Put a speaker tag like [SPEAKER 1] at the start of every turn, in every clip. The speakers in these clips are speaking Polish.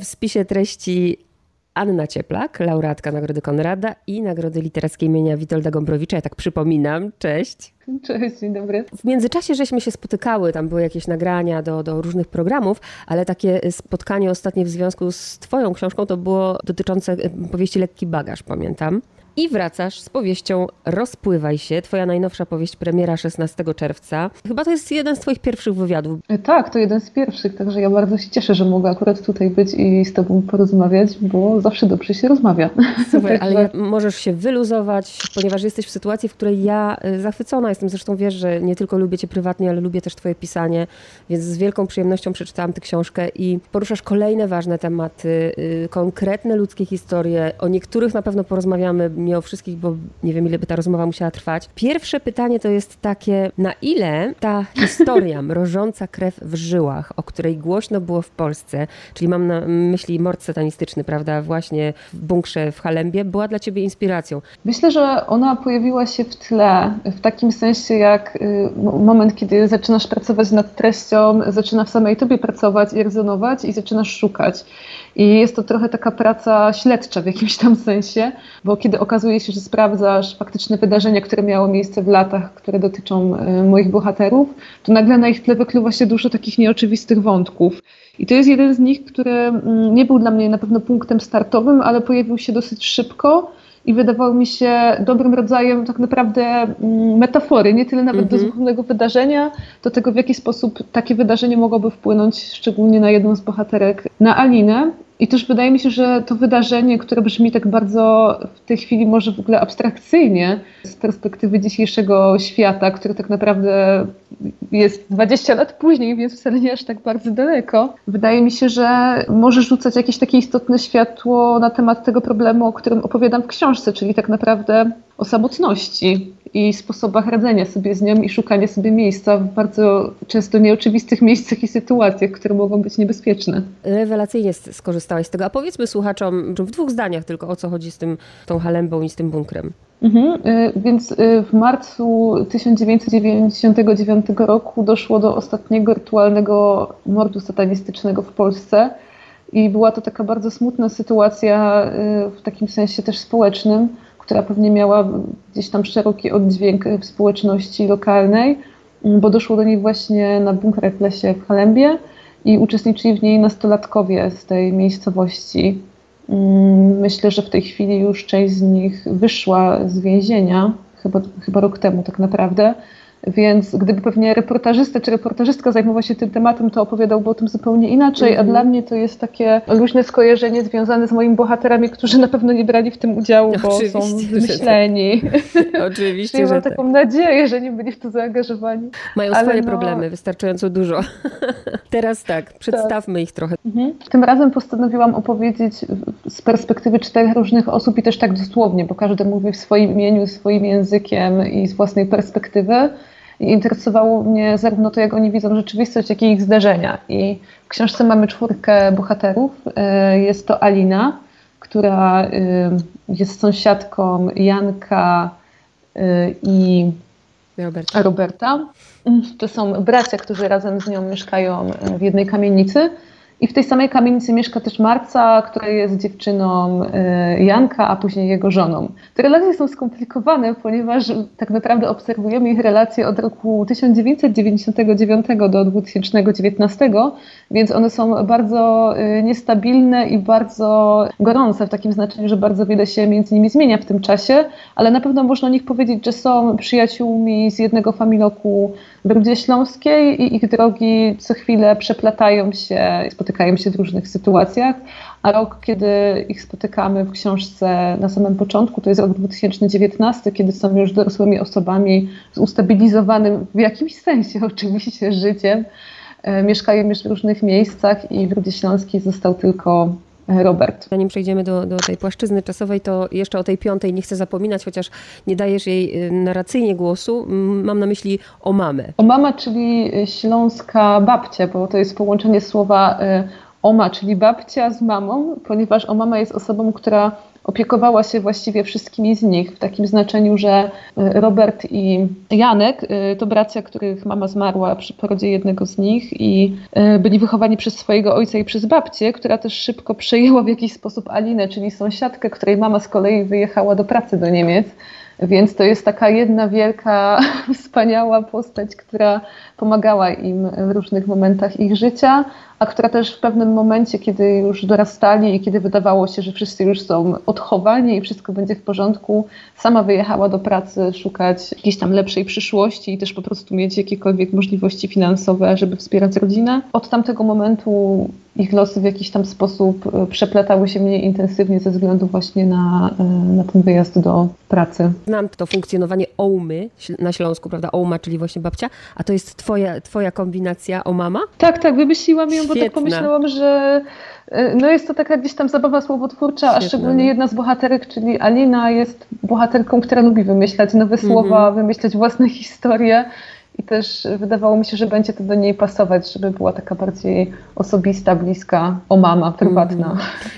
[SPEAKER 1] W spisie treści Anna Cieplak, laureatka Nagrody Konrada i Nagrody Literackiej imienia Witolda Gombrowicza. Ja tak przypominam. Cześć.
[SPEAKER 2] Cześć, dzień dobry.
[SPEAKER 1] W międzyczasie żeśmy się spotykały, tam były jakieś nagrania do, do różnych programów, ale takie spotkanie ostatnie w związku z twoją książką to było dotyczące powieści Lekki Bagaż, pamiętam. I wracasz z powieścią Rozpływaj się, twoja najnowsza powieść, premiera 16 czerwca. Chyba to jest jeden z twoich pierwszych wywiadów.
[SPEAKER 2] E, tak, to jeden z pierwszych, także ja bardzo się cieszę, że mogę akurat tutaj być i z tobą porozmawiać, bo zawsze dobrze się rozmawia.
[SPEAKER 1] Super, ale możesz się wyluzować, ponieważ jesteś w sytuacji, w której ja e, zachwycona jestem. Zresztą wiesz, że nie tylko lubię cię prywatnie, ale lubię też twoje pisanie, więc z wielką przyjemnością przeczytałam tę książkę i poruszasz kolejne ważne tematy, y, konkretne ludzkie historie. O niektórych na pewno porozmawiamy nie o wszystkich, bo nie wiem, ile by ta rozmowa musiała trwać. Pierwsze pytanie to jest takie, na ile ta historia mrożąca krew w żyłach, o której głośno było w Polsce, czyli mam na myśli mord satanistyczny, prawda, właśnie w bunkrze w Halembie, była dla ciebie inspiracją?
[SPEAKER 2] Myślę, że ona pojawiła się w tle, w takim sensie jak y, moment, kiedy zaczynasz pracować nad treścią, zaczyna w samej tobie pracować i rezonować i zaczynasz szukać. I jest to trochę taka praca śledcza w jakimś tam sensie, bo kiedy okazuje się, że sprawdzasz faktyczne wydarzenia, które miało miejsce w latach, które dotyczą e, moich bohaterów, to nagle na ich tle wykluwa się dużo takich nieoczywistych wątków. I to jest jeden z nich, który mm, nie był dla mnie na pewno punktem startowym, ale pojawił się dosyć szybko i wydawał mi się dobrym rodzajem tak naprawdę mm, metafory, nie tyle nawet do zupełnego mhm. wydarzenia, do tego w jaki sposób takie wydarzenie mogłoby wpłynąć szczególnie na jedną z bohaterek, na Alinę. I też wydaje mi się, że to wydarzenie, które brzmi tak bardzo w tej chwili może w ogóle abstrakcyjnie z perspektywy dzisiejszego świata, który tak naprawdę jest 20 lat później, więc wcale nie aż tak bardzo daleko. Wydaje mi się, że może rzucać jakieś takie istotne światło na temat tego problemu, o którym opowiadam w książce, czyli tak naprawdę o samotności i sposobach radzenia sobie z nią i szukania sobie miejsca w bardzo często nieoczywistych miejscach i sytuacjach, które mogą być niebezpieczne.
[SPEAKER 1] Rewelacyjnie skorzystałaś z tego. A powiedzmy słuchaczom w dwóch zdaniach tylko o co chodzi z tym, tą halembą i z tym bunkrem.
[SPEAKER 2] Mhm, y, więc y, w marcu 1999 roku doszło do ostatniego rytualnego mordu satanistycznego w Polsce. I była to taka bardzo smutna sytuacja y, w takim sensie też społecznym która pewnie miała gdzieś tam szeroki oddźwięk w społeczności lokalnej, mm, bo doszło do niej właśnie na bunkrach w lesie w Halembie i uczestniczyli w niej nastolatkowie z tej miejscowości. Mm, myślę, że w tej chwili już część z nich wyszła z więzienia, chyba, chyba rok temu tak naprawdę. Więc gdyby pewnie reportażysta czy reportażystka zajmował się tym tematem, to opowiadałby o tym zupełnie inaczej, mm -hmm. a dla mnie to jest takie luźne skojarzenie związane z moimi bohaterami, którzy na pewno nie brali w tym udziału, bo Oczywiście, są myśleni.
[SPEAKER 1] Tak. Oczywiście,
[SPEAKER 2] że mam taką tak. nadzieję, że nie byli w to zaangażowani.
[SPEAKER 1] Mają Ale swoje no... problemy, wystarczająco dużo. Teraz tak, przedstawmy tak. ich trochę. Mhm.
[SPEAKER 2] Tym razem postanowiłam opowiedzieć z perspektywy czterech różnych osób i też tak dosłownie, bo każdy mówi w swoim imieniu, swoim językiem i z własnej perspektywy. I interesowało mnie zarówno to, jak oni widzą rzeczywistość, jak i ich zdarzenia. I w książce mamy czwórkę bohaterów. Y, jest to Alina, która y, jest sąsiadką Janka y, i Roberta. Roberta. To są bracia, którzy razem z nią mieszkają w jednej kamienicy. I w tej samej kamienicy mieszka też Marca, która jest dziewczyną e, Janka, a później jego żoną. Te relacje są skomplikowane, ponieważ tak naprawdę obserwujemy ich relacje od roku 1999 do 2019, więc one są bardzo e, niestabilne i bardzo gorące w takim znaczeniu, że bardzo wiele się między nimi zmienia w tym czasie, ale na pewno można o nich powiedzieć, że są przyjaciółmi z jednego familoku w Rudzie Śląskiej i ich drogi co chwilę przeplatają się, spotykają się w różnych sytuacjach, a rok, kiedy ich spotykamy w książce na samym początku, to jest rok 2019, kiedy są już dorosłymi osobami z ustabilizowanym w jakimś sensie oczywiście życiem, mieszkają już w różnych miejscach i w Rudzie Śląskiej został tylko Robert.
[SPEAKER 1] Zanim przejdziemy do, do tej płaszczyzny czasowej, to jeszcze o tej piątej nie chcę zapominać, chociaż nie dajesz jej y, narracyjnie głosu. Mam na myśli o mamę.
[SPEAKER 2] O mama, czyli śląska babcia, bo to jest połączenie słowa oma, czyli babcia z mamą, ponieważ o mama jest osobą, która opiekowała się właściwie wszystkimi z nich, w takim znaczeniu, że e, Robert i Janek e, to bracia, których mama zmarła przy porodzie jednego z nich i e, byli wychowani przez swojego ojca i przez babcię, która też szybko przejęła w jakiś sposób Alinę, czyli sąsiadkę, której mama z kolei wyjechała do pracy do Niemiec. Więc to jest taka jedna wielka, wspaniała postać, która pomagała im w różnych momentach ich życia, a która też w pewnym momencie, kiedy już dorastali i kiedy wydawało się, że wszyscy już są odchowani i wszystko będzie w porządku, sama wyjechała do pracy szukać jakiejś tam lepszej przyszłości i też po prostu mieć jakiekolwiek możliwości finansowe, żeby wspierać rodzinę. Od tamtego momentu ich losy w jakiś tam sposób e, przeplatały się mniej intensywnie ze względu właśnie na, e, na ten wyjazd do pracy.
[SPEAKER 1] Znam to funkcjonowanie Ołmy na Śląsku, prawda? Ołma, czyli właśnie babcia, a to jest twoja, twoja kombinacja o mama?
[SPEAKER 2] Tak, tak, wymyśliłam ją, bo tak pomyślałam, że e, no jest to taka gdzieś tam zabawa słowotwórcza, Świetne. a szczególnie jedna z bohaterek, czyli Alina jest bohaterką, która lubi wymyślać nowe słowa, mm -hmm. wymyślać własne historie i też wydawało mi się, że będzie to do niej pasować, żeby była taka bardziej osobista, bliska, o mama, prywatna.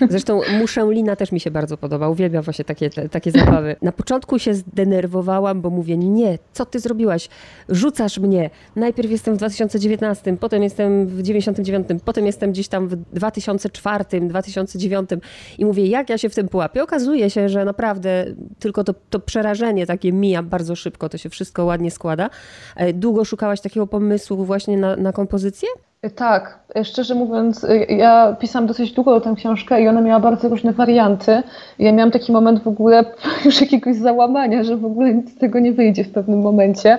[SPEAKER 1] Mm. Zresztą Muszęlina też mi się bardzo podoba. Uwielbiam właśnie takie, takie zabawy. Na początku się zdenerwowałam, bo mówię, nie, co ty zrobiłaś? Rzucasz mnie. Najpierw jestem w 2019, potem jestem w 99, potem jestem gdzieś tam w 2004, 2009 i mówię, jak ja się w tym pułapię? Okazuje się, że naprawdę tylko to, to przerażenie takie mija bardzo szybko, to się wszystko ładnie składa. E, długo szukałaś takiego pomysłu właśnie na, na kompozycję?
[SPEAKER 2] Tak, szczerze mówiąc, ja pisałam dosyć długo tę książkę i ona miała bardzo różne warianty. Ja miałam taki moment w ogóle już jakiegoś załamania, że w ogóle nic z tego nie wyjdzie w pewnym momencie,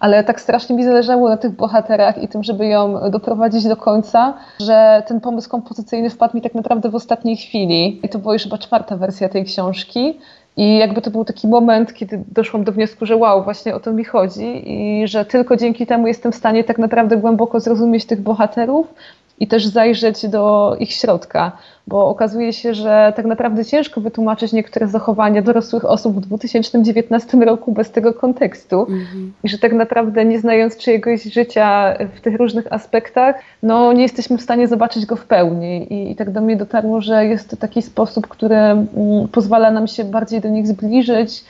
[SPEAKER 2] ale tak strasznie mi zależało na tych bohaterach i tym, żeby ją doprowadzić do końca, że ten pomysł kompozycyjny wpadł mi tak naprawdę w ostatniej chwili. I to była już chyba czwarta wersja tej książki. I jakby to był taki moment, kiedy doszłam do wniosku, że wow, właśnie o to mi chodzi i że tylko dzięki temu jestem w stanie tak naprawdę głęboko zrozumieć tych bohaterów i też zajrzeć do ich środka, bo okazuje się, że tak naprawdę ciężko wytłumaczyć niektóre zachowania dorosłych osób w 2019 roku bez tego kontekstu mm-hmm. i że tak naprawdę nie znając czyjegoś życia w tych różnych aspektach, no nie jesteśmy w stanie zobaczyć go w pełni I, i tak do mnie dotarło, że jest to taki sposób, który mm, pozwala nam się bardziej do nich zbliżyć,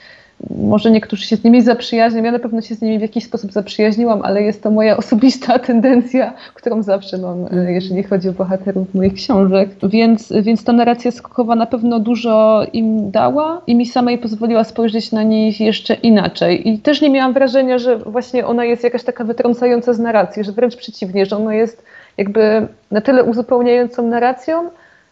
[SPEAKER 2] może niektórzy się z nimi zaprzyjaźnią, ja na pewno się z nimi w jakiś sposób zaprzyjaźniłam, ale jest to moja osobista tendencja, którą zawsze mam, e, jeżeli chodzi o bohaterów moich książek. Więc, więc ta narracja skokowa na pewno dużo im dała i mi samej pozwoliła spojrzeć na nich jeszcze inaczej. I też nie miałam wrażenia, że właśnie ona jest jakaś taka wytrącająca z narracji, że wręcz przeciwnie, że ona jest jakby na tyle uzupełniającą narracją,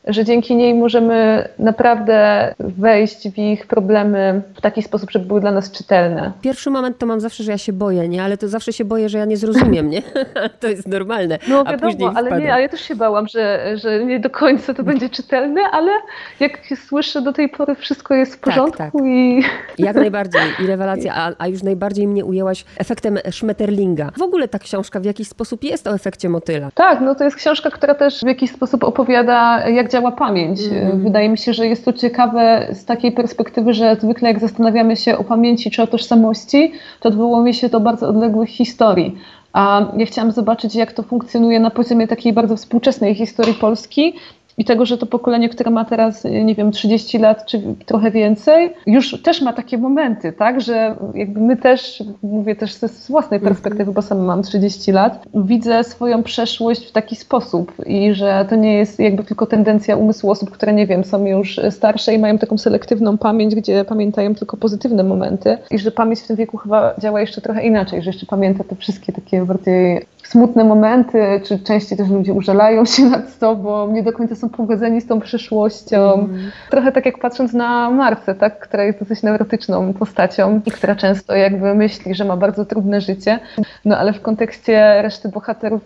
[SPEAKER 2] że dzięki niej możemy naprawdę wejść w ich problemy w taki sposób, żeby były dla nas czytelne.
[SPEAKER 1] Pierwszy moment to mam zawsze, że ja się boję, nie? Ale to zawsze się boję, że ja nie zrozumiem, nie? to jest normalne.
[SPEAKER 2] No wiadomo, ale nie, ale ja też się bałam, że, że nie do końca to będzie czytelne, ale jak słyszę do tej pory wszystko jest w porządku tak, tak. i...
[SPEAKER 1] Jak najbardziej i rewelacja, a, a już najbardziej mnie ujęłaś efektem Schmetterlinga. W ogóle ta książka w jakiś sposób jest o efekcie motyla.
[SPEAKER 2] Tak, no to jest książka, która też w jakiś sposób opowiada, jak działa pamięć. Mm. Wydaje mi się, że jest to ciekawe z takiej perspektywy, że zwykle jak zastanawiamy się o pamięci czy o tożsamości, to odwołuje się do bardzo odległych historii. A ja chciałam zobaczyć, jak to funkcjonuje na poziomie takiej bardzo współczesnej historii Polski, i tego, że to pokolenie, które ma teraz, nie wiem, 30 lat czy trochę więcej, już też ma takie momenty, tak, że jakby my też, mówię też z własnej mhm. perspektywy, bo sama mam 30 lat, widzę swoją przeszłość w taki sposób i że to nie jest jakby tylko tendencja umysłu osób, które, nie wiem, są już starsze i mają taką selektywną pamięć, gdzie pamiętają tylko pozytywne momenty i że pamięć w tym wieku chyba działa jeszcze trochę inaczej, że jeszcze pamięta te wszystkie takie bardziej smutne momenty, czy częściej też ludzie użalają się nad sobą, nie do końca są pogodzeni z tą przyszłością. Mm. Trochę tak jak patrząc na Marcę, tak, która jest dosyć neurotyczną postacią i która często jakby myśli, że ma bardzo trudne życie, no ale w kontekście reszty bohaterów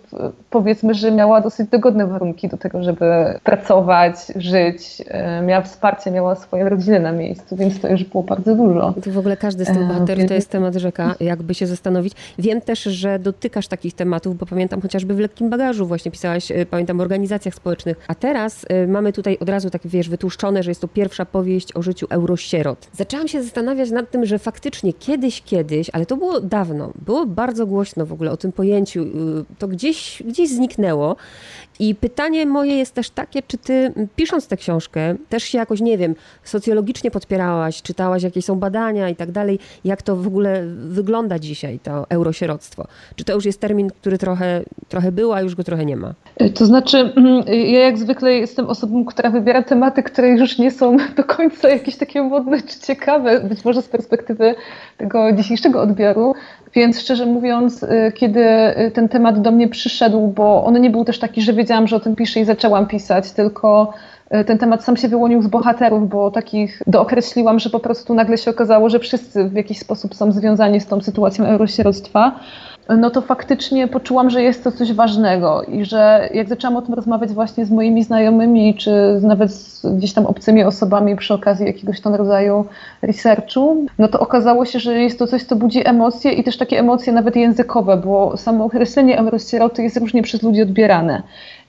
[SPEAKER 2] powiedzmy, że miała dosyć dogodne warunki do tego, żeby pracować, żyć, e, miała wsparcie, miała swoją rodzinę na miejscu, więc to już było bardzo dużo.
[SPEAKER 1] To w ogóle każdy z tych e, bohaterów to jest temat rzeka, jakby się zastanowić. Wiem też, że dotykasz takich tematów bo pamiętam chociażby w lekkim bagażu właśnie pisałaś, e, pamiętam o organizacjach społecznych. A teraz y, mamy tutaj od razu tak, wiesz, wytłuszczone, że jest to pierwsza powieść o życiu eurosierot. Zaczęłam się zastanawiać nad tym, że faktycznie kiedyś, kiedyś, ale to było dawno, było bardzo głośno w ogóle o tym pojęciu, y, to gdzieś, gdzieś zniknęło I pytanie moje jest też takie, czy ty pisząc tę książkę też się jakoś, nie wiem, socjologicznie podpierałaś, czytałaś jakieś są badania i tak dalej, jak to w ogóle wygląda dzisiaj, to eurosieroctwo? Czy to już jest termin, który trochę, trochę był, a już go trochę nie ma?
[SPEAKER 2] To znaczy, mm, ja jak zwykle jestem osobą, która wybiera tematy, które już nie są do końca jakieś takie modne czy ciekawe, być może z perspektywy tego dzisiejszego odbioru. Więc szczerze mówiąc, y, kiedy y, ten temat do mnie przyszedł, bo on nie był też taki, że wiedziałam, że o tym piszę i zaczęłam pisać, tylko y, ten temat sam się wyłonił z bohaterów, bo takich dookreśliłam, że po prostu nagle się okazało, że wszyscy w jakiś sposób są związani z tą sytuacją eurosieroctwa no to faktycznie poczułam, że jest to coś ważnego i że jak zaczęłam o tym rozmawiać właśnie z moimi znajomymi, czy nawet z gdzieś tam obcymi osobami przy okazji jakiegoś tam rodzaju researchu, no to okazało się, że jest to coś, co budzi emocje i też takie emocje nawet językowe, bo samo określenie eurosieroty jest różnie przez ludzi odbierane.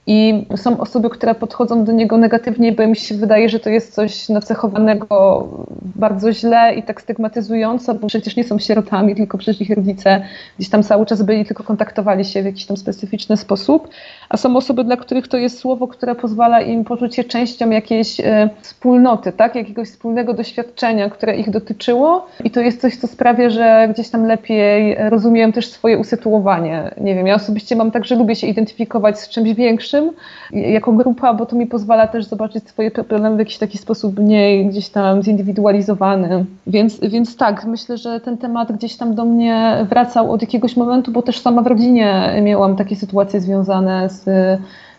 [SPEAKER 2] I są osoby, które podchodzą do niego negatywnie, bo im się wydaje, że to jest coś nacechowanego bardzo źle i tak stygmatyzująco, bo przecież nie są sierotami, tylko przecież ich rodzice gdzieś tam cały czas byli, tylko kontaktowali się w jakiś tam specyficzny sposób. A są osoby, dla których to jest słowo, które pozwala im poczuć się częścią jakiejś e, wspólnoty, tak? jakiegoś wspólnego doświadczenia, które ich dotyczyło. I to jest coś, co sprawia, że gdzieś tam lepiej rozumieją też swoje usytuowanie. Nie wiem, ja osobiście mam tak, że lubię się identyfikować z czymś większym, większym jako grupa, bo to mi pozwala też zobaczyć swoje problemy w jakiś taki sposób mniej gdzieś tam zindywidualizowany. Więc, więc tak, myślę, że ten temat gdzieś tam do mnie wracał od jakiegoś momentu, bo też sama w rodzinie miałam takie sytuacje związane z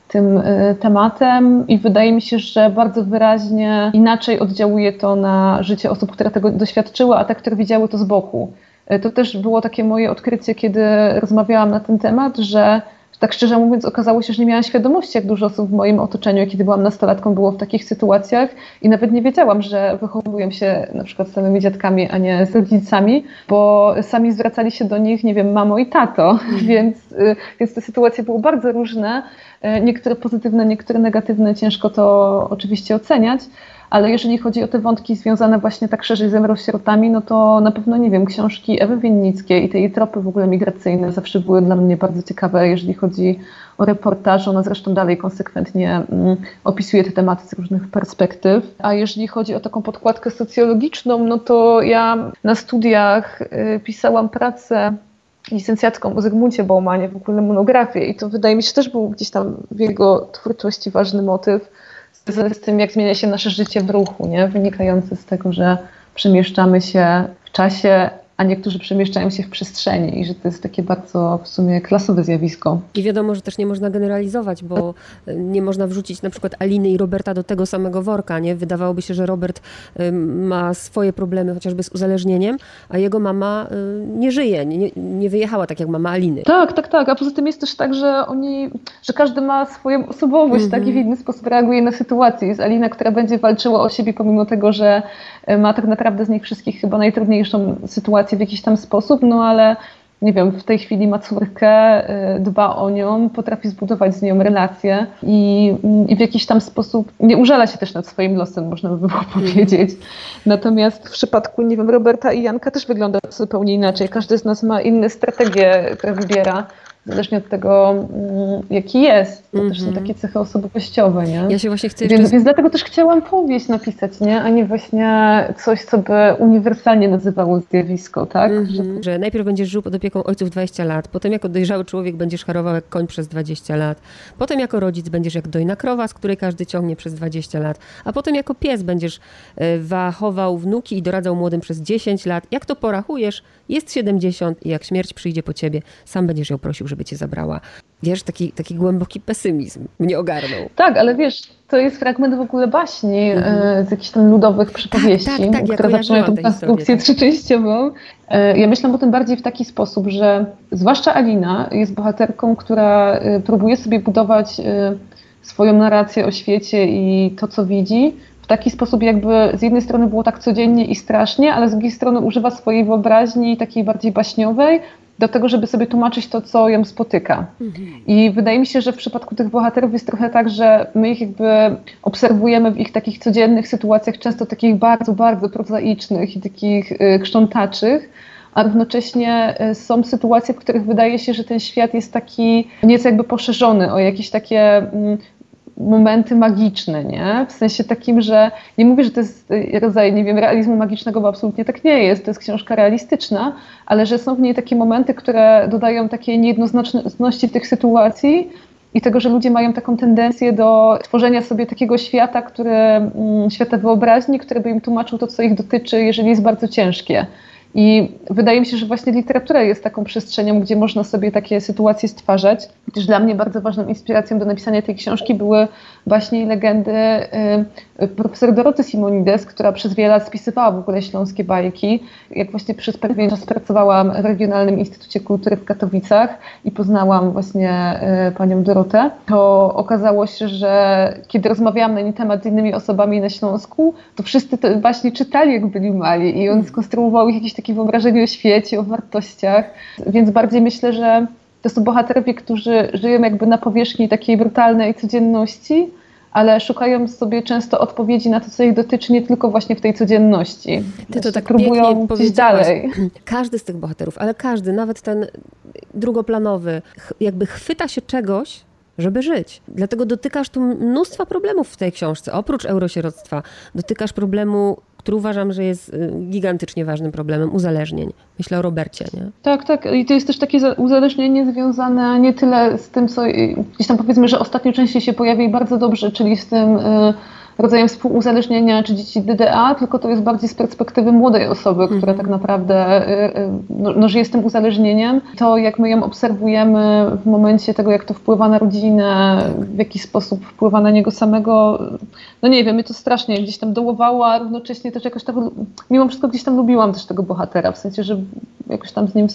[SPEAKER 2] tym y, tematem i wydaje mi się, że bardzo wyraźnie inaczej oddziałuje to na życie osób, które tego doświadczyły, a te, które widziały to z boku. Y, to też było takie moje odkrycie, kiedy rozmawiałam na ten temat, że tak szczerze mówiąc, okazało się, że nie miałam świadomości, jak dużo osób w moim otoczeniu, kiedy byłam nastolatką, było w takich sytuacjach i nawet nie wiedziałam, że wychowują się na przykład z samymi dziadkami, a nie z rodzicami, bo sami zwracali się do nich, nie wiem, mamo i tato, mm. więc, y, więc te sytuacje były bardzo różne, y, niektóre pozytywne, niektóre negatywne, ciężko to oczywiście oceniać, ale jeżeli chodzi o te wątki związane właśnie tak szerzej z emerosierotami, no to na pewno, nie wiem, książki Ewy Winnickiej i te jej tropy w ogóle migracyjne zawsze były dla mnie bardzo ciekawe, jeżeli chodzi o reportaż. Ona zresztą dalej konsekwentnie mm, opisuje te tematy z różnych perspektyw. A jeżeli chodzi o taką podkładkę socjologiczną, no to ja na studiach y, pisałam pracę licencjacką o Zygmuncie Baumanie, w ogóle monografię i to wydaje mi się też był gdzieś tam w jego twórczości ważny motyw, z, tym, jak zmienia się nasze życie w ruchu, nie? wynikający z tego, że przemieszczamy się w czasie a niektórzy przemieszczają się w przestrzeni i że to jest takie bardzo w sumie klasowe zjawisko.
[SPEAKER 1] I wiadomo, że też nie można generalizować, bo nie można wrzucić na przykład Aliny i Roberta do tego samego worka, nie? Wydawałoby się, że Robert ma swoje problemy chociażby z uzależnieniem, a jego mama nie żyje, nie, nie wyjechała tak jak mama Aliny.
[SPEAKER 2] Tak, tak, tak, a poza tym jest też tak, że oni, że każdy ma swoją osobowość, -hmm. tak, i w inny sposób reaguje na sytuację. Jest Alina, która będzie walczyła o siebie pomimo tego, że e, ma tak naprawdę z nich wszystkich chyba najtrudniejszą sytuację w jakiś tam sposób, no ale nie wiem, w tej chwili ma córkę, y, dba o nią, potrafi zbudować z nią relacje i, i, w jakiś tam sposób nie użala się też nad swoim losem, można by było powiedzieć. Natomiast w przypadku, nie wiem, Roberta i Janka też wygląda zupełnie inaczej. Każdy z nas ma inne strategie, które wybiera zależnie od tego, mm, jaki jest. To mm -hmm. też są mhm. takie cechy osobowościowe, nie?
[SPEAKER 1] Ja się właśnie chcę
[SPEAKER 2] jeszcze... więc, więc dlatego też chciałam powieść napisać, nie? A nie właśnie coś, co by uniwersalnie nazywało zjawisko, tak? Mm -hmm.
[SPEAKER 1] że... że... najpierw będziesz żył pod opieką ojców 20 lat, potem jako dojrzały człowiek będziesz harował jak koń przez 20 lat, potem jako rodzic będziesz jak dojna krowa, z której każdy ciągnie przez 20 lat, a potem jako pies będziesz e, wachował wnuki i doradzał młodym przez 10 lat. Jak to porachujesz, jest 70 i jak śmierć przyjdzie po ciebie, sam będziesz ją prosił, żeby cię zabrała. Wiesz, taki, taki głęboki pesymizm mnie ogarnął.
[SPEAKER 2] Tak, ale wiesz, to jest fragment w ogóle baśni mm. z jakichś tam ludowych przypowieści, tak, tak, tak, które ja zaczynają tę konstrukcję tak. trzyczęściową. E, ja myślę o tym bardziej w taki sposób, że zwłaszcza Alina jest bohaterką, która e, próbuje sobie budować swoją narrację o świecie i to, co widzi, w taki sposób, jakby z jednej strony było tak codziennie i strasznie, ale z drugiej strony używa swojej wyobraźni takiej bardziej baśniowej, do tego, żeby sobie tłumaczyć to, co ją spotyka. Mhm. I wydaje mi się, że w przypadku tych bohaterów jest trochę tak, że my ich jakby obserwujemy w ich takich codziennych sytuacjach, często takich bardzo, bardzo prozaicznych i takich y, krzątaczych, a równocześnie e, są sytuacje, w których wydaje się, że ten świat jest taki nieco jakby poszerzony o jakieś takie mm, momenty magiczne, nie? W sensie takim, że nie mówię, że to jest rodzaj, nie wiem, realizmu magicznego, bo absolutnie tak nie jest. To jest książka realistyczna, ale że są w niej takie momenty, które dodają takiej niejednoznaczności tych sytuacji i tego, że ludzie mają taką tendencję do tworzenia sobie takiego świata, który, mm, świata wyobraźni, który by im tłumaczył to, co ich dotyczy, jeżeli jest bardzo ciężkie. I wydaje mi się, że właśnie literatura jest taką przestrzenią, gdzie można sobie takie sytuacje stwarzać. Też dla mnie bardzo ważną inspiracją do napisania tej książki były właśnie legendy y, profesor Doroty Simonides, która przez wiele lat spisywała w ogóle śląskie bajki. Jak właśnie przez pewien czas pracowałam w Regionalnym Instytucie Kultury w Katowicach i poznałam właśnie y, panią Dorotę, to okazało się, że kiedy rozmawiałam na ten temat z innymi osobami na Śląsku, to wszyscy to właśnie czytali, jak byli mali i on skonstruował ich jakieś takie wyobrażenie o świecie, o wartościach, więc bardziej myślę, że to są bohaterowie, którzy żyją jakby na powierzchni takiej brutalnej codzienności, ale szukają sobie często odpowiedzi na to, co ich dotyczy, nie tylko właśnie w tej codzienności.
[SPEAKER 1] Ty to tak próbują gdzieś dalej. Każdy z tych bohaterów, ale każdy, nawet ten drugoplanowy, jakby chwyta się czegoś, żeby żyć. Dlatego dotykasz tu mnóstwa problemów w tej książce. Oprócz eurosieroctwa, dotykasz problemu który uważam, że jest y, gigantycznie ważnym problemem uzależnień. Myślę o Robercie, nie?
[SPEAKER 2] Tak, tak. I to jest też takie uzależnienie związane nie tyle z tym, co gdzieś tam powiedzmy, że ostatnio częściej się pojawia i bardzo dobrze, czyli z tym y, rodzajem współuzależnienia czy dzieci DDA, tylko to jest bardziej z perspektywy młodej osoby, która mhm. tak naprawdę y, y, no, no, żyje z tym uzależnieniem. To jak my ją obserwujemy w momencie tego, jak to wpływa na rodzinę, w jaki sposób wpływa na niego samego, no nie wiem, mnie to strasznie gdzieś tam dołowało, a równocześnie też jakoś tak, mimo wszystko gdzieś tam lubiłam też tego bohatera, w sensie, że jakoś tam z nim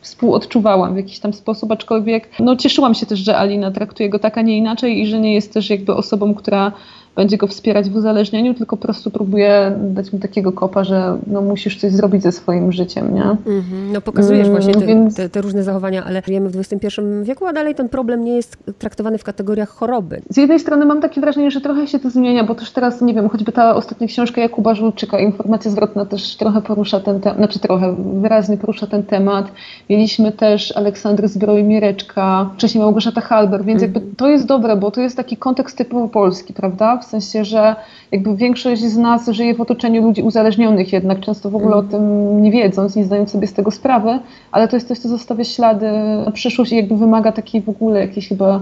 [SPEAKER 2] współodczuwałam w jakiś tam sposób, aczkolwiek no cieszyłam się też, że Alina traktuje go tak, a nie inaczej i że nie jest też jakby osobą, która będzie go wspierać w uzależnieniu, tylko po prostu próbuje dać mu takiego kopa, że no, musisz coś zrobić ze swoim życiem, nie?
[SPEAKER 1] Mm-hmm. No pokazujesz mm, właśnie te, Więc... te, te, różne zachowania, ale żyjemy w XXI wieku, a dalej ten problem nie jest traktowany w kategoriach choroby.
[SPEAKER 2] Z jednej strony mam takie wrażenie, że trochę się to zmienia, bo też teraz, nie wiem, choćby ta ostatnia książka Jakuba Żulczyka, Informacja zwrotna też trochę porusza ten temat, znaczy trochę wyraźnie porusza ten temat. Mieliśmy też Aleksandry Zbroj-Mireczka, wcześniej Małgorzata Halber, więc mm-hmm. jakby to jest dobre, bo to jest taki kontekst typowo polski, prawda? W sensie, że jakby większość z nas żyje w otoczeniu ludzi uzależnionych jednak, często w ogóle o tym nie wiedząc, nie zdając sobie z tego sprawy, ale to jest coś, co zostawia ślady na przyszłość i jakby wymaga takiej w ogóle jakiejś chyba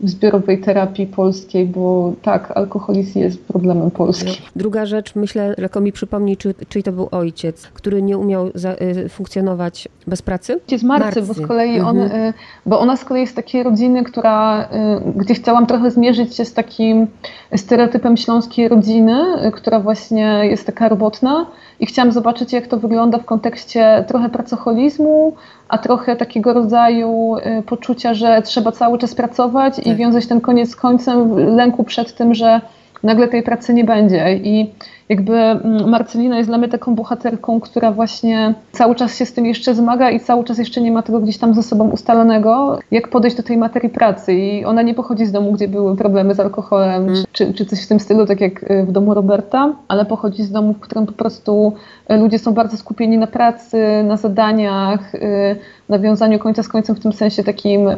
[SPEAKER 2] zbiorowej terapii polskiej, bo tak, alkoholizm jest problemem polskim.
[SPEAKER 1] Druga rzecz, myślę, tylko mi przypomni, czy, czyj to był ojciec, który nie umiał za, y, funkcjonować bez pracy?
[SPEAKER 2] Ojciec Marcy, Marcy. bo z kolei on, mhm. y, bo ona z kolei jest takiej rodziny, która, y, gdzie chciałam trochę zmierzyć się z takim stereotypem śląskiej rodziny, y, która właśnie jest taka robotna i chciałam zobaczyć, jak to wygląda w kontekście trochę pracoholizmu, a trochę takiego rodzaju y, poczucia, że trzeba cały czas pracować tak. i wiązać ten koniec z końcem, lęku przed tym, że nagle tej pracy nie będzie. I jakby mm, Marcelina jest dla mnie taką bohaterką, która właśnie cały czas się z tym jeszcze zmaga i cały czas jeszcze nie ma tego gdzieś tam ze sobą ustalonego, jak podejść do tej materii pracy. I ona nie pochodzi z domu, gdzie były problemy z alkoholem, mm. czy, czy coś w tym stylu, tak jak y, w domu Roberta, ale pochodzi z domu, w którym po prostu y, ludzie są bardzo skupieni na pracy, na zadaniach, y, na wiązaniu końca z końcem w tym sensie takim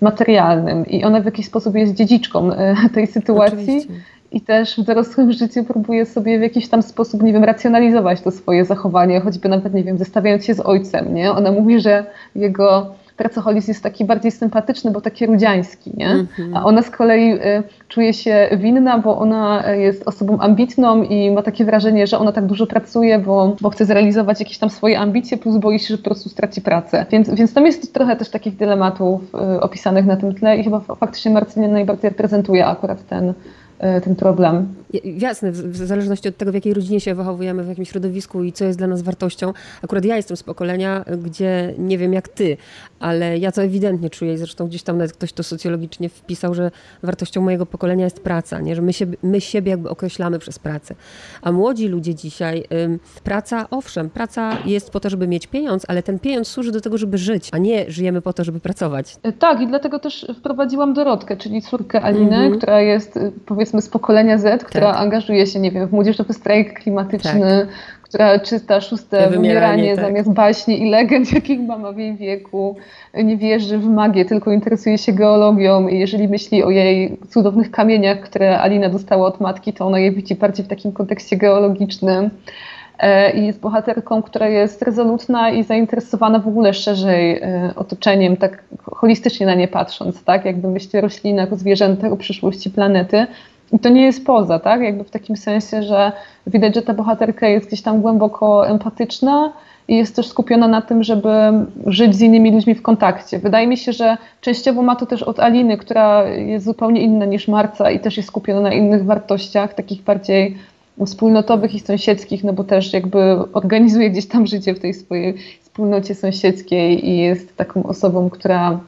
[SPEAKER 2] materialnym. I ona w jakiś sposób jest dziedziczką tej sytuacji. Oczywiście i też w dorosłym życiu próbuje sobie w jakiś tam sposób, nie wiem, racjonalizować to swoje zachowanie, choćby nawet, nie wiem, zestawiając się z ojcem, nie? Ona mówi, że jego pracoholizm jest taki bardziej sympatyczny, bo taki rudziański, nie? Mhm. A ona z kolei y, czuje się winna, bo ona jest osobą ambitną i ma takie wrażenie, że ona tak dużo pracuje, bo, bo chce zrealizować jakieś tam swoje ambicje, plus boi się, że po prostu straci pracę. Więc, więc tam jest trochę też takich dylematów y, opisanych na tym tle i chyba faktycznie Marcynia najbardziej reprezentuje akurat ten, ten problem.
[SPEAKER 1] Jasne, w zależności od tego, w jakiej rodzinie się wychowujemy, w jakim środowisku i co jest dla nas wartością. Akurat ja jestem z pokolenia, gdzie nie wiem jak ty, ale ja to ewidentnie czuję i zresztą gdzieś tam nawet ktoś to socjologicznie wpisał, że wartością mojego pokolenia jest praca, nie? że my, się, my siebie jakby określamy przez pracę. A młodzi ludzie dzisiaj, ym, praca, owszem, praca jest po to, żeby mieć pieniądz, ale ten pieniądz służy do tego, żeby żyć, a nie żyjemy po to, żeby pracować.
[SPEAKER 2] E, tak i dlatego też wprowadziłam Dorotkę, czyli córkę Aliny, mm -hmm. która jest y, powiedzmy z pokolenia Z, która tak. angażuje się, nie wiem, w młodzieżowy strajk klimatyczny, tak która czyta szóste wymieranie, tak. zamiast baśni i legend, jakich mama w jej wieku, nie wierzy w magię, tylko interesuje się geologią i jeżeli myśli o jej cudownych kamieniach, które Alina dostała od matki, to ona je widzi bardziej w takim kontekście geologicznym e, i jest bohaterką, która jest rezolutna i zainteresowana w ogóle szerzej e, otoczeniem, tak holistycznie na nie patrząc, tak? Jakby myśli o roślinach, o zwierzętach, o przyszłości planety. I to nie jest poza, tak? Jakby w takim sensie, że widać, że ta bohaterka jest gdzieś tam głęboko empatyczna i jest też skupiona na tym, żeby żyć z innymi ludźmi w kontakcie. Wydaje mi się, że częściowo ma to też od Aliny, która jest zupełnie inna niż Marca i też jest skupiona na innych wartościach, takich bardziej wspólnotowych i sąsiedzkich, no bo też jakby organizuje gdzieś tam życie w tej swojej wspólnocie sąsiedzkiej i jest taką osobą, która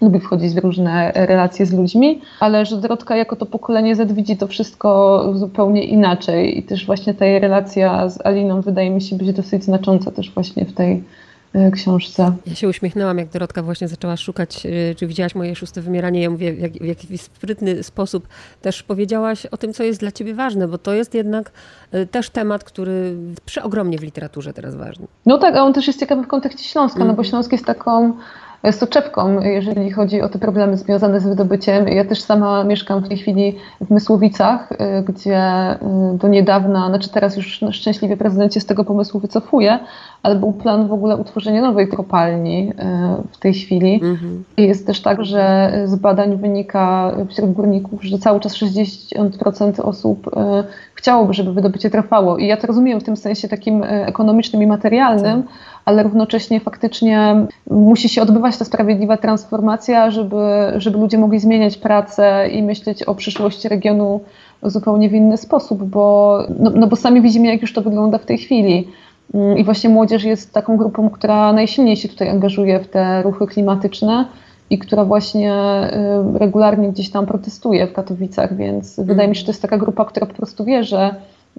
[SPEAKER 2] lubi wchodzić w różne relacje z ludźmi, ale że Dorotka jako to pokolenie Z widzi to wszystko zupełnie inaczej i też właśnie ta relacja z Aliną wydaje mi się być dosyć znacząca też właśnie w tej e, książce.
[SPEAKER 1] Ja się uśmiechnęłam, jak Dorotka właśnie zaczęła szukać, e, czy widziałaś moje szóste wymieranie. Ja mówię, w, w jakiś sprytny sposób też powiedziałaś o tym, co jest dla ciebie ważne, bo to jest jednak e, też temat, który przeogromnie w literaturze teraz ważny.
[SPEAKER 2] No tak, a on też jest ciekawy w kontekście Śląska, mm. no bo mhm. Śląsk jest taką soczewką, jeżeli chodzi o te problemy związane z wydobyciem. Ja też sama mieszkam w tej chwili w Mysłowicach, y, gdzie y, do niedawna, znaczy teraz już szczęśliwie prezydent się z tego pomysłu wycofuje, ale był plan w ogóle utworzenia nowej kopalni y, w tej chwili. Mhm. Jest też tak, że z badań wynika wśród górników, że cały czas 60% osób chciałoby, żeby wydobycie trwało. I ja to rozumiem w tym sensie takim ekonomicznym i materialnym, tak ale równocześnie faktycznie musi się odbywać ta sprawiedliwa transformacja, żeby, żeby ludzie mogli zmieniać pracę i myśleć o przyszłości regionu zupełnie w inny sposób, bo, no, no bo sami widzimy, jak już to wygląda w tej chwili. I właśnie młodzież jest taką grupą, która najsilniej się tutaj angażuje w te ruchy klimatyczne i która właśnie y, regularnie gdzieś tam protestuje w Katowicach, więc wydaje mi się, że to jest taka grupa, która po prostu wie, że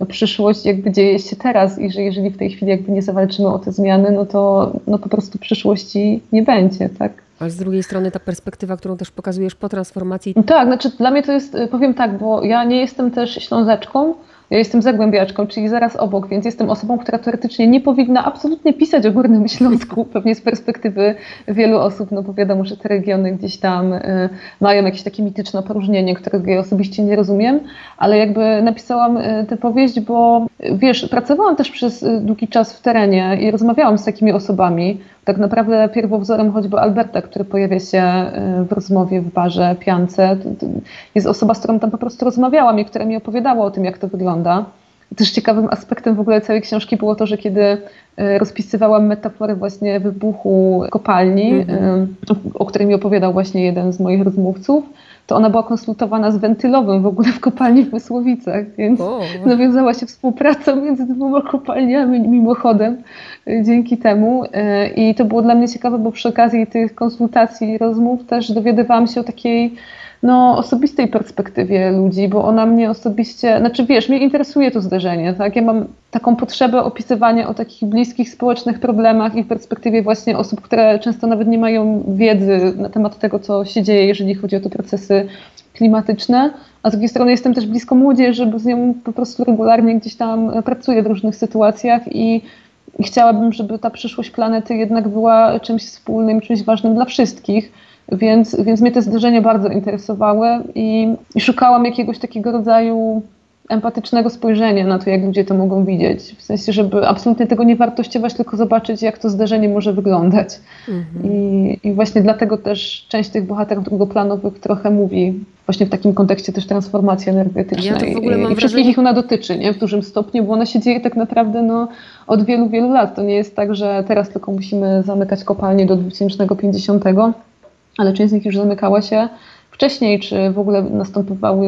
[SPEAKER 2] przyszłość jakby dzieje się teraz i że jeżeli w tej chwili jakby nie zawalczymy o te zmiany, no to no po prostu przyszłości nie będzie, tak?
[SPEAKER 1] Ale z drugiej strony ta perspektywa, którą też pokazujesz po transformacji.
[SPEAKER 2] Tak, znaczy dla mnie to jest, powiem tak, bo ja nie jestem też ślązaczką, ja jestem zagłębiaczką, czyli zaraz obok, więc jestem osobą, która teoretycznie nie powinna absolutnie pisać o Górnym Śląsku, pewnie z perspektywy wielu osób, no bo wiadomo, że te regiony gdzieś tam y, mają jakieś takie mityczne poróżnienie, którego ja osobiście nie rozumiem, ale jakby napisałam y, tę powieść, bo wiesz, pracowałam też przez y, długi czas w terenie i rozmawiałam z takimi osobami, tak naprawdę pierwowzorem choćby Alberta, który pojawia się w rozmowie w barze, piance, jest osoba, z którą tam po prostu rozmawiałam i która mi opowiadała o tym, jak to wygląda. Też ciekawym aspektem w ogóle całej książki było to, że kiedy e, rozpisywałam metaforę właśnie wybuchu kopalni, mm -hmm. o której mi opowiadał właśnie jeden z moich rozmówców, to ona była konsultowana z wentylowym w ogóle w kopalni w Mysłowicach, więc o. nawiązała się współpraca między dwoma kopalniami mimochodem e, dzięki temu. I to było dla mnie ciekawe, bo przy okazji tych konsultacji i rozmów też dowiadywałam się o takiej no, osobistej perspektywie ludzi, bo ona mnie osobiście, znaczy wiesz, mnie interesuje to zdarzenie, tak? Ja mam taką potrzebę opisywania o takich bliskich społecznych problemach i w perspektywie właśnie osób, które często nawet nie mają wiedzy na temat tego, co się dzieje, jeżeli chodzi o te procesy klimatyczne. A z drugiej strony jestem też blisko młodzieży, bo z nią po prostu regularnie gdzieś tam pracuję w różnych sytuacjach i i chciałabym, żeby ta przyszłość planety jednak była czymś wspólnym, czymś ważnym dla wszystkich. Więc, więc mnie te zdarzenia bardzo interesowały i, i szukałam jakiegoś takiego rodzaju empatycznego spojrzenia na to, jak ludzie to mogą widzieć. W sensie, żeby absolutnie tego nie wartościować, tylko zobaczyć, jak to zdarzenie może wyglądać. Mhm. I, I, właśnie dlatego też część tych bohaterów drugoplanowych trochę mówi właśnie w takim kontekście też transformacji energetycznej. Ja I, I wszystkich ich ona dotyczy, nie? W dużym stopniu, bo ona się dzieje tak naprawdę no, od wielu, wielu lat. To nie jest tak, że teraz tylko musimy zamykać kopalnie do 2050 ale część z nich już zamykała się wcześniej, czy w ogóle następowały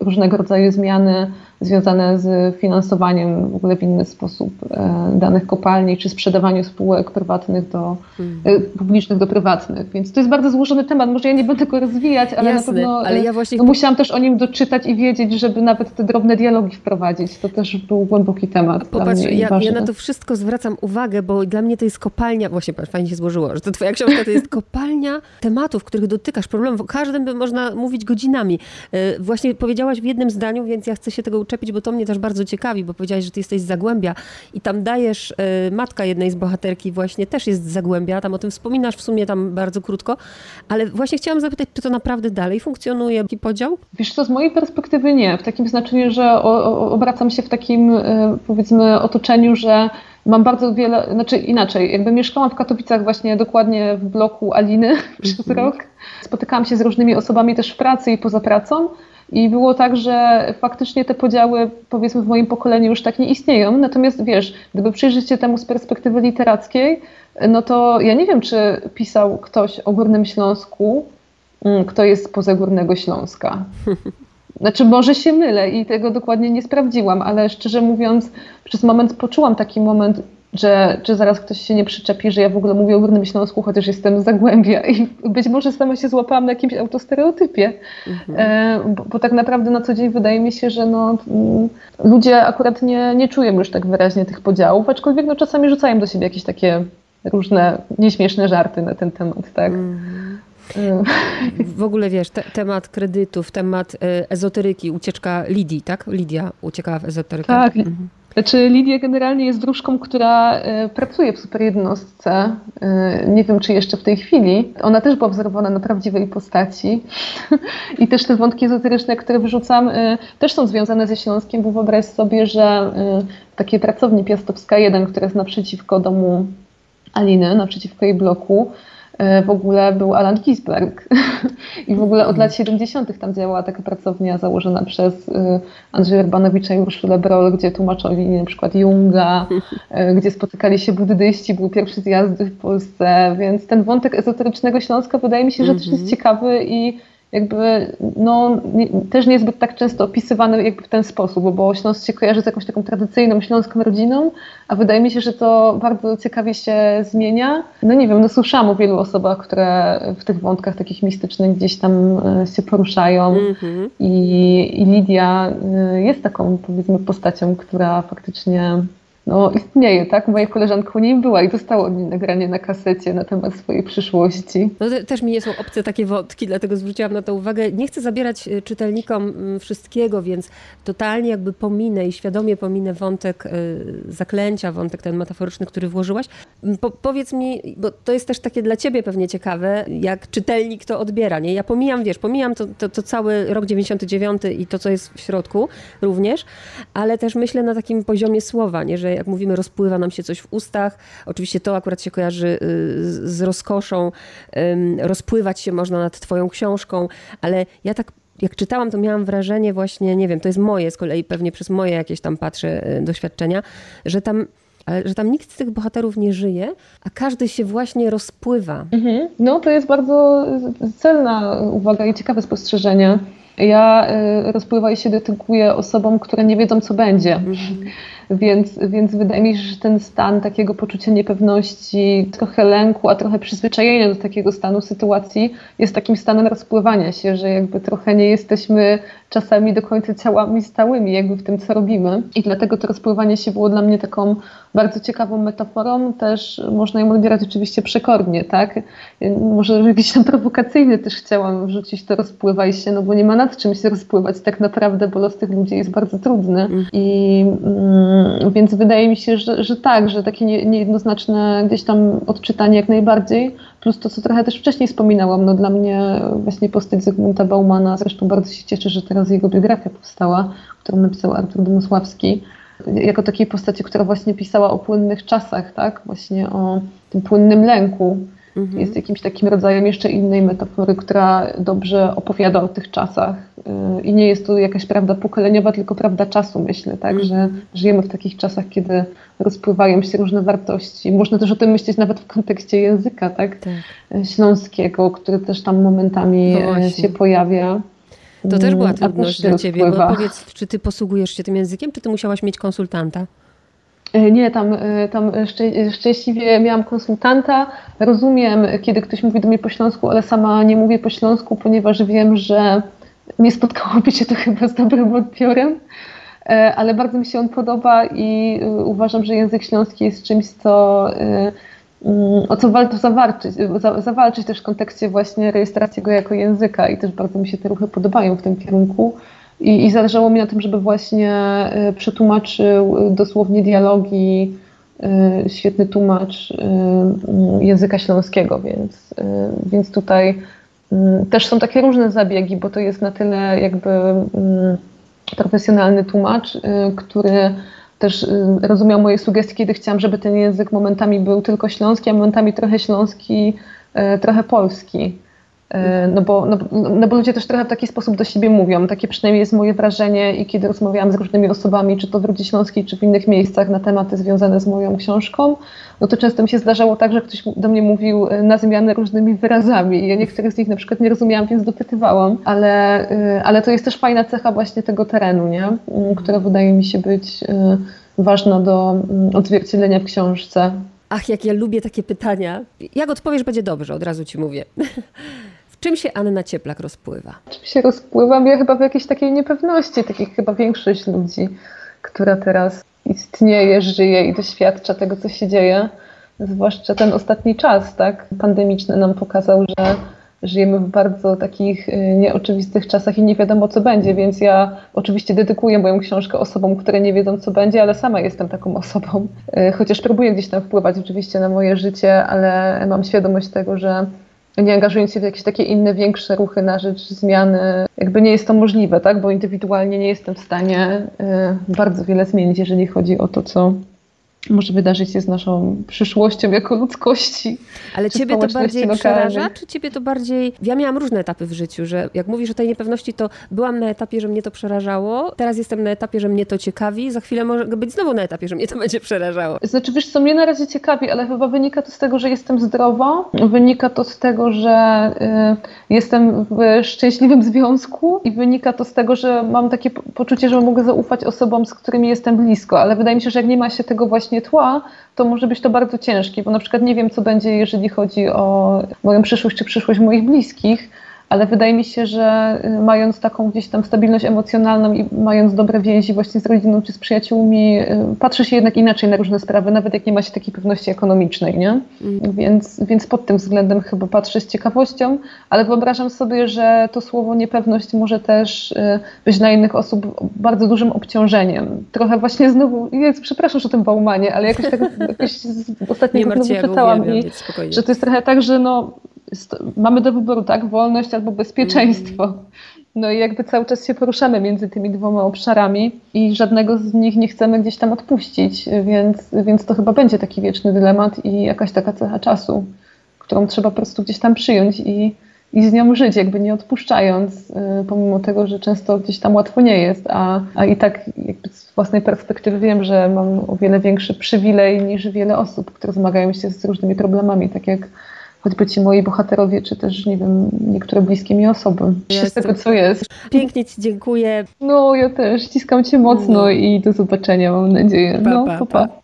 [SPEAKER 2] różnego rodzaju zmiany związane z finansowaniem w ogóle w inny sposób e, danych kopalni, czy sprzedawaniu spółek prywatnych do hmm. publicznych do prywatnych. Więc to jest bardzo złożony temat. Może ja nie będę go rozwijać, ale Jasne, na pewno ale ja właśnie... no, musiałam też o nim doczytać i wiedzieć, żeby nawet te drobne dialogi wprowadzić. To też był głęboki temat.
[SPEAKER 1] Popatrz, ja, ja, na to wszystko zwracam uwagę, bo dla mnie to jest kopalnia, właśnie patrz, fajnie się złożyło, że to twoja książka to jest kopalnia tematów, których dotykasz, problemów. O każdym by można mówić godzinami. Właśnie powiedziałaś w jednym zdaniu, więc ja chcę się tego zaczepić, bo to mnie też bardzo ciekawi, bo powiedziałaś, że ty jesteś z Zagłębia i tam dajesz, y, matka jednej z bohaterki właśnie też jest z Zagłębia, tam o tym wspominasz w sumie tam bardzo krótko, ale właśnie chciałam zapytać, czy to naprawdę dalej funkcjonuje, taki podział?
[SPEAKER 2] Wiesz co, z mojej perspektywy nie, w takim znaczeniu, że o, o, obracam się w takim y, powiedzmy otoczeniu, że mam bardzo wiele, znaczy inaczej, jakby mieszkałam w Katowicach właśnie dokładnie w bloku Aliny przez mm -hmm. rok. Spotykałam się z różnymi osobami też w pracy i poza pracą. I było tak, że faktycznie te podziały, powiedzmy, w moim pokoleniu już tak nie istnieją. Natomiast wiesz, gdyby przyjrzeć się temu z perspektywy literackiej, no to ja nie wiem, czy pisał ktoś o Górnym Śląsku, mm, kto jest spoza Górnego Śląska. Znaczy, może się mylę i tego dokładnie nie sprawdziłam, ale szczerze mówiąc, przez moment poczułam taki moment, że czy zaraz ktoś się nie przyczepi, że ja w ogóle mówię o Górnym Śląsku, chociaż jestem z Zagłębia i być może sama się złapałam na jakimś autostereotypie, mhm. E, bo, bo, tak naprawdę na co dzień wydaje mi się, że no, mm, ludzie akurat nie, nie czują już tak wyraźnie tych podziałów, aczkolwiek no, czasami rzucają do siebie jakieś takie różne nieśmieszne żarty na ten temat, tak. Mhm.
[SPEAKER 1] W ogóle wiesz, te, temat kredytów, temat e, ezoteryki, ucieczka Lidii, tak? Lidia uciekała w ezoterykę.
[SPEAKER 2] Tak. Mhm. Znaczy Lidia generalnie jest wróżką, która e, pracuje w superjednostce. E, nie wiem, czy jeszcze w tej chwili. Ona też była wzorowana na prawdziwej postaci. I też te wątki ezoteryczne, które wyrzucam, też są związane ze Śląskiem, bo wyobraź sobie, że takie pracowni Piastowska 1, która jest naprzeciwko domu Aliny, naprzeciwko jej bloku, E, w ogóle był Alan Ginsberg. I w ogóle od lat 70. tam działała taka pracownia założona przez e, Andrzeja Urbanowicza i Urszulę Broll, gdzie tłumaczyli na przykład Junga, e, gdzie spotykali się buddyści, były pierwsze zjazdy w Polsce, więc ten wątek ezoterycznego Śląska wydaje mi się, że też jest mhm. ciekawy i jakby no, nie, też niezbyt tak często opisywany jakby w ten sposób, bo Śląsk się kojarzy z jakąś taką tradycyjną śląską rodziną, a wydaje mi się, że to bardzo ciekawie się zmienia. No nie wiem, no słyszałam o wielu osobach, które w tych wątkach takich mistycznych gdzieś tam e, się poruszają mm -hmm. I, i Lidia e, jest taką powiedzmy postacią, która faktycznie no, istnieje, tak? Moja koleżanka u niej była i dostała od niej nagranie na kasecie na temat swojej przyszłości.
[SPEAKER 1] No, też mi nie są obce takie wątki, dlatego zwróciłam na to uwagę. Nie chcę zabierać y, czytelnikom mm, wszystkiego, więc totalnie jakby pominę i świadomie pominę wątek y, zaklęcia, wątek ten metaforyczny, który włożyłaś. Mm, po, powiedz mi, bo to jest też takie dla ciebie pewnie ciekawe, jak czytelnik to odbiera, nie? Ja pomijam, wiesz, pomijam to, to, to cały rok 99 i to, co jest w środku również, ale też myślę na takim poziomie słowa, nie? Że jak mówimy, rozpływa nam się coś w ustach. Oczywiście to akurat się kojarzy y, z rozkoszą. Rozpływać się można nad Twoją książką, ale ja tak jak czytałam, to miałam wrażenie właśnie, nie wiem, to jest moje z kolei, pewnie przez moje jakieś tam patrzę y, doświadczenia, że tam ale że tam nikt z tych bohaterów nie żyje, a każdy się właśnie rozpływa.
[SPEAKER 2] Mhm. No to jest bardzo celna uwaga i ciekawe spostrzeżenie. Ja y, rozpływaj się dedykuję osobom, które nie wiedzą, co będzie. Mhm. Więc, więc wydaje mi się, że ten stan takiego poczucia niepewności, trochę lęku, a trochę przyzwyczajenia do takiego stanu sytuacji jest takim stanem rozpływania się, że jakby trochę nie jesteśmy czasami do końca ciałami stałymi jakby w tym, co robimy. I dlatego to rozpływanie się było dla mnie taką bardzo ciekawą metaforą. Też można ją odbierać oczywiście przekornie, tak? Może jakiś tam prowokacyjny też chciałam wrzucić to rozpływaj się, no bo nie ma nad czym się rozpływać tak naprawdę, bo los tych ludzi jest bardzo trudny. Mm. I mm, więc wydaje mi się, że, że tak, że takie nie, niejednoznaczne gdzieś tam odczytanie jak najbardziej, plus to, co trochę też wcześniej wspominałam, no dla mnie właśnie postać Zygmunta Baumana, zresztą bardzo się cieszę, że teraz jego biografia powstała, którą napisał Artur Domosławski, jako takiej postaci, która właśnie pisała o płynnych czasach, tak? Właśnie o tym płynnym lęku. Mhm. Jest jakimś takim rodzajem jeszcze innej metafory, która dobrze opowiada o tych czasach. Y, I nie jest to jakaś prawda pokoleniowa, tylko prawda czasu, myślę, tak? Mhm. Że żyjemy w takich czasach, kiedy rozpływają się różne wartości. Można też o tym myśleć nawet w kontekście języka, tak? tak. Śląskiego, który też tam momentami no się pojawia.
[SPEAKER 1] To też była mm, trudność dla ciebie, bo powiedz, czy ty posługujesz się tym językiem, czy ty musiałaś mieć konsultanta?
[SPEAKER 2] E, nie, tam, e, tam szczęśliwie miałam konsultanta. Rozumiem, kiedy ktoś mówi do mnie po śląsku, ale sama nie mówię po śląsku, ponieważ wiem, że nie spotkałoby się to chyba z dobrym odbiorem. E, ale bardzo mi się on podoba i uważam, że język śląski jest czymś, co Mm, o co warto zawalczyć, zawalczyć też w kontekście właśnie rejestracji go jako języka i też bardzo mi się te ruchy podobają w tym kierunku, I, I zależało mi na tym, żeby właśnie przetłumaczył dosłownie dialogi świetny tłumacz języka śląskiego, więc, więc tutaj też są takie różne zabiegi, bo to jest na tyle jakby profesjonalny tłumacz, który też rozumiał moje sugestie, kiedy chciałam, żeby ten język momentami był tylko śląski, a momentami trochę śląski, trochę polski. E, no bo, no, no bo ludzie też trochę w taki sposób do siebie mówią. Takie przynajmniej jest moje wrażenie i kiedy rozmawiałam z różnymi osobami, czy to w Rudzie Śląskiej, czy w innych miejscach na tematy związane z moją książką, no to często mi się zdarzało tak, że ktoś do mnie mówił e, na zmianę różnymi wyrazami ja niektórych z nich na przykład nie rozumiałam, więc dopytywałam, ale, e, ale to jest też fajna cecha właśnie tego terenu, nie? Mm, która wydaje mi się być ważna do mm, odzwierciedlenia w książce.
[SPEAKER 1] Ach, jak ja lubię takie pytania. Jak odpowiesz, będzie dobrze, od razu ci mówię. Czym się Anna Cieplak rozpływa?
[SPEAKER 2] Czym się rozpływam? Ja chyba w jakiejś takiej niepewności, tak jak chyba większość ludzi, która teraz istnieje, żyje i doświadcza tego, co się dzieje. Zwłaszcza ten ostatni czas, tak, pandemiczny nam pokazał, że żyjemy w bardzo takich y, nieoczywistych czasach i nie wiadomo, co będzie, więc ja oczywiście dedykuję moją książkę osobom, które nie wiedzą, co będzie, ale sama jestem taką osobą. Y, chociaż próbuję gdzieś tam wpływać oczywiście na moje życie, ale mam świadomość tego, że nie angażując się w jakieś takie inne, większe ruchy na rzecz zmiany, jakby nie jest to możliwe, tak? Bo indywidualnie nie jestem w stanie y, bardzo wiele zmienić, jeżeli chodzi o to, co może wydarzyć się z naszą przyszłością jako ludzkości.
[SPEAKER 1] Ale ciebie to bardziej lokalnej. przeraża, czy ciebie to bardziej... Ja miałam różne etapy w życiu, że jak mówisz o tej niepewności, to byłam na etapie, że mnie to przerażało, teraz jestem na etapie, że mnie to ciekawi, za chwilę może być znowu na etapie, że mnie to będzie przerażało.
[SPEAKER 2] Znaczy wiesz co, mnie na razie ciekawi, ale chyba wynika to z tego, że jestem zdrowa, wynika to z tego, że y, jestem w szczęśliwym związku i wynika to z tego, że mam takie poczucie, że mogę zaufać osobom, z którymi jestem blisko, ale wydaje mi się, że jak nie ma się tego właśnie właśnie tła, to może być to bardzo ciężkie, bo na przykład nie wiem, co będzie, jeżeli chodzi o moją przyszłość czy przyszłość moich bliskich, ale wydaje mi się, że y, mając taką gdzieś tam stabilność emocjonalną i mając dobre więzi właśnie z rodziną czy z przyjaciółmi, y, patrzy się jednak inaczej na różne sprawy, nawet jak nie ma się takiej pewności ekonomicznej, nie? Mm. Więc, więc pod tym względem chyba patrzę z ciekawością, ale wyobrażam sobie, że to słowo niepewność może też y, być dla innych osób bardzo dużym obciążeniem. Trochę właśnie znowu, jest, przepraszam, że o tym bałmanie, ale jakoś tak jakoś z ostatniego znowu czytałam i, że to jest trochę tak, że no mamy do wyboru, tak, wolność albo bezpieczeństwo. Mm. No i jakby cały czas się poruszamy między tymi dwoma obszarami i żadnego z nich nie chcemy gdzieś tam odpuścić, więc, więc to chyba będzie taki wieczny dylemat i jakaś taka cecha czasu, którą trzeba po prostu gdzieś tam przyjąć i, i z nią żyć, jakby nie odpuszczając, y, pomimo tego, że często gdzieś tam łatwo nie jest, a, a i tak jakby z własnej perspektywy wiem, że mam o wiele większy przywilej niż wiele osób, które zmagają się z różnymi problemami, tak jak choćby ci moi bohaterowie, czy też, nie wiem, niektóre bliskie mi osoby. Z tego, co jest.
[SPEAKER 1] Pięknie Ci dziękuję.
[SPEAKER 2] No, ja też. Ściskam Cię mocno no. i do zobaczenia, mam nadzieję. Pa, no, pa, pa. pa.